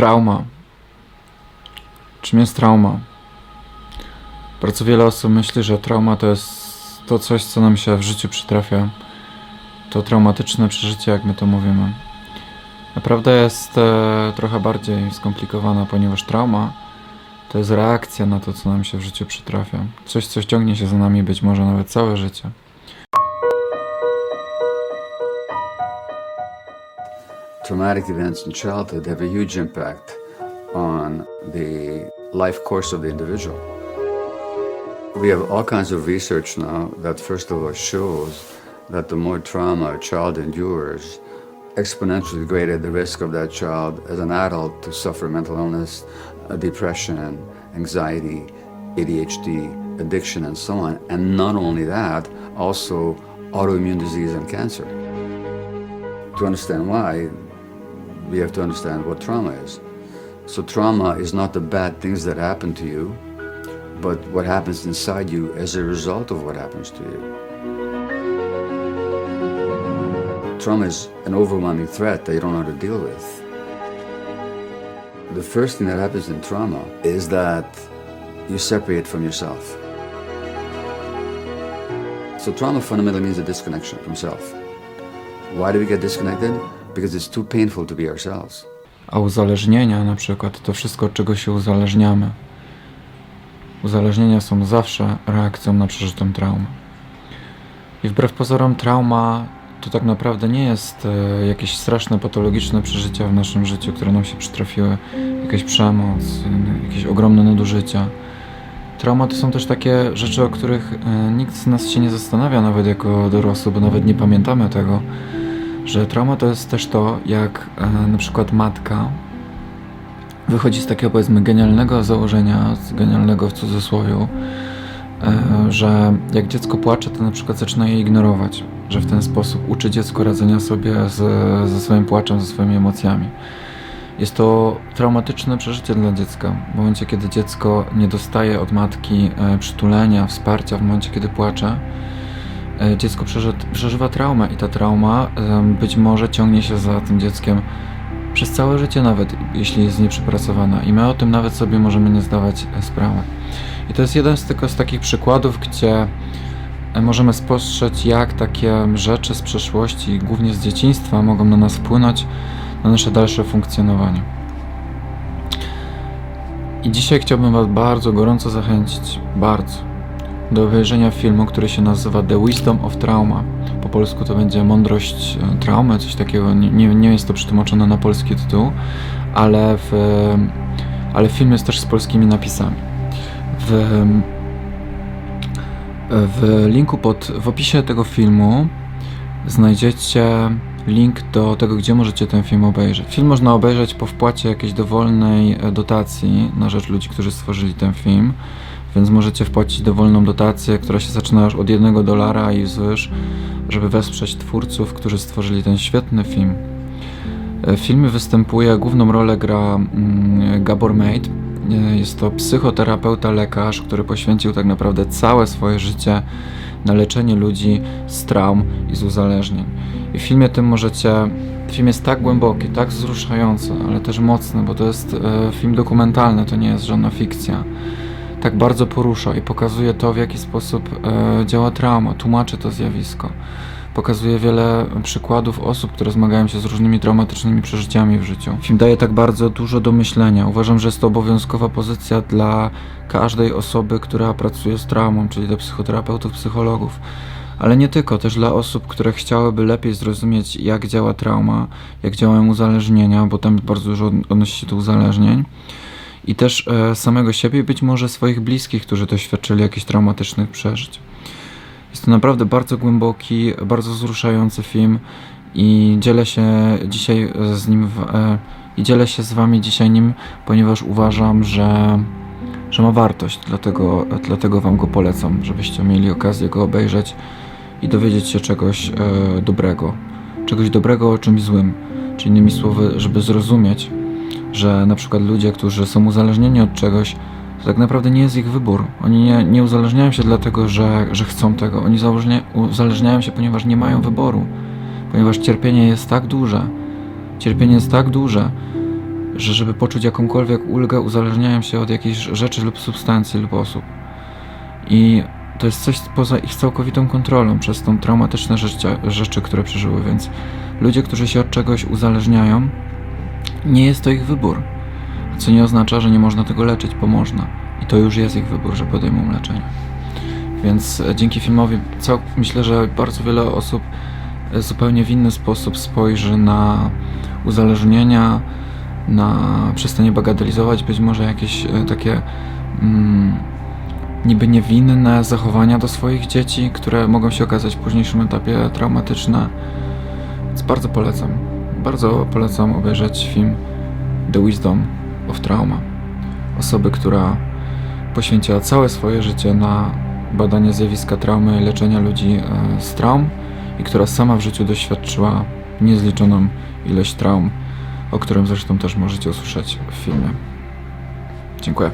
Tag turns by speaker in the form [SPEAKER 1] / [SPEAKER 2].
[SPEAKER 1] Trauma. Czym jest trauma? Bardzo wiele osób myśli, że trauma to jest to coś, co nam się w życiu przytrafia. To traumatyczne przeżycie, jak my to mówimy. Naprawdę jest e, trochę bardziej skomplikowana, ponieważ trauma to jest reakcja na to, co nam się w życiu przytrafia. Coś, co ciągnie się za nami być może nawet całe życie.
[SPEAKER 2] Traumatic events in childhood have a huge impact on the life course of the individual. We have all kinds of research now that, first of all, shows that the more trauma a child endures, exponentially greater the risk of that child as an adult to suffer mental illness, uh, depression, anxiety, ADHD, addiction, and so on. And not only that, also autoimmune disease and cancer. To understand why, we have to understand what trauma is. So, trauma is not the bad things that happen to you, but what happens inside you as a result of what happens to you. Trauma is an overwhelming threat that you don't know how to deal with. The first thing that happens in trauma is that you separate from yourself. So, trauma fundamentally means a disconnection from self. Why do we get disconnected? Because it's too painful to be ourselves.
[SPEAKER 1] A uzależnienia, na przykład, to wszystko, od czego się uzależniamy. Uzależnienia są zawsze reakcją na przeżytą traumę. I wbrew pozorom, trauma to tak naprawdę nie jest e, jakieś straszne, patologiczne przeżycia w naszym życiu, które nam się przytrafiły, jakaś przemoc, jakieś ogromne nadużycia. Trauma to są też takie rzeczy, o których e, nikt z nas się nie zastanawia, nawet jako dorosły, bo nawet nie pamiętamy tego, że trauma to jest też to, jak e, na przykład matka wychodzi z takiego powiedzmy genialnego założenia, z genialnego w cudzysłowie, e, że jak dziecko płacze, to na przykład zaczyna je ignorować, że w ten sposób uczy dziecko radzenia sobie z, ze swoim płaczem, ze swoimi emocjami. Jest to traumatyczne przeżycie dla dziecka. W momencie, kiedy dziecko nie dostaje od matki e, przytulenia, wsparcia, w momencie, kiedy płacze, dziecko przeży, przeżywa traumę i ta trauma e, być może ciągnie się za tym dzieckiem przez całe życie nawet, jeśli jest nieprzepracowana. I my o tym nawet sobie możemy nie zdawać e, sprawy. I to jest jeden z tylko z takich przykładów, gdzie e, możemy spostrzec, jak takie rzeczy z przeszłości, głównie z dzieciństwa, mogą na nas wpłynąć na nasze dalsze funkcjonowanie. I dzisiaj chciałbym Was bardzo gorąco zachęcić, bardzo, do obejrzenia filmu, który się nazywa The Wisdom of Trauma. Po polsku to będzie Mądrość e, Traumy, coś takiego. Nie, nie, jest to przetłumaczone na polski tytuł, ale, w, ale film jest też z polskimi napisami. W, w linku pod, w opisie tego filmu znajdziecie link do tego, gdzie możecie ten film obejrzeć. Film można obejrzeć po wpłacie jakiejś dowolnej e, dotacji na rzecz ludzi, którzy stworzyli ten film, więc możecie wpłacić dowolną dotację, która się zaczyna już od jednego dolara i wzwyż, żeby wesprzeć twórców, którzy stworzyli ten świetny film. E, W filmie występuje, główną rolę gra mm, Gabor Mate. Jest to psychoterapeuta, lekarz, który poświęcił tak naprawdę całe swoje życie na leczenie ludzi z traum i z uzależnień. I w filmie tym możecie. Film jest tak głęboki, tak wzruszający, ale też mocny, bo to jest e, film dokumentalny, to nie jest żadna fikcja. Tak bardzo porusza i pokazuje to, w jaki sposób e, działa trauma, tłumaczy to zjawisko. Pokazuje wiele przykładów osób, które zmagają się z różnymi traumatycznymi przeżyciami w życiu. Film daje tak bardzo dużo do myślenia. Uważam, że jest to obowiązkowa pozycja dla każdej osoby, która pracuje z traumą, czyli dla psychoterapeutów, psychologów. Ale nie tylko, też dla osób, które chciałyby lepiej zrozumieć, jak działa trauma, jak działają uzależnienia, bo tam bardzo dużo od- odnosi się do uzależnień. I też e, samego siebie być może swoich bliskich, którzy doświadczyli jakichś traumatycznych przeżyć. Jest to naprawdę bardzo głęboki, bardzo wzruszający film i dzielę się dzisiaj z nim w, e, i dzielę się z wami dzisiaj nim, ponieważ uważam, że, że ma wartość, dlatego, dlatego wam go polecam, żebyście mieli okazję go obejrzeć i dowiedzieć się czegoś e, dobrego. Czegoś dobrego o czymś złym. Czy innymi słowy, żeby zrozumieć, że na przykład ludzie, którzy są uzależnieni od czegoś, to tak naprawdę nie jest ich wybór. Oni nie, nie uzależniają się dlatego, że, że chcą tego. Oni uzależniają się, ponieważ nie mają wyboru. Ponieważ cierpienie jest tak duże, cierpienie jest tak duże, że żeby poczuć jakąkolwiek ulgę, uzależniają się od jakiejś rzeczy lub substancji lub osób. I to jest coś poza ich całkowitą kontrolą przez tą traumatyczne rzeczy, rzeczy, które przeżyły, więc ludzie, którzy się od czegoś uzależniają, nie jest to ich wybór. Co nie oznacza, że nie można tego leczyć, bo można. I to już jest ich wybór, że podejmą leczenie. Więc e, dzięki filmowi cał, myślę, że bardzo wiele osób e, zupełnie w inny sposób spojrzy na uzależnienia, na przestanie bagatelizować być może jakieś e, takie mm, niby niewinne zachowania do swoich dzieci, które mogą się okazać w późniejszym etapie traumatyczne. Więc bardzo polecam. Bardzo polecam obejrzeć film The Wisdom of Trauma. Osoby, która poświęciła całe swoje życie na badanie zjawiska traumy leczenia ludzi e, z traum i która sama w życiu doświadczyła niezliczoną ilość traum, o którym zresztą też możecie usłyszeć w filmie. Dziękuję.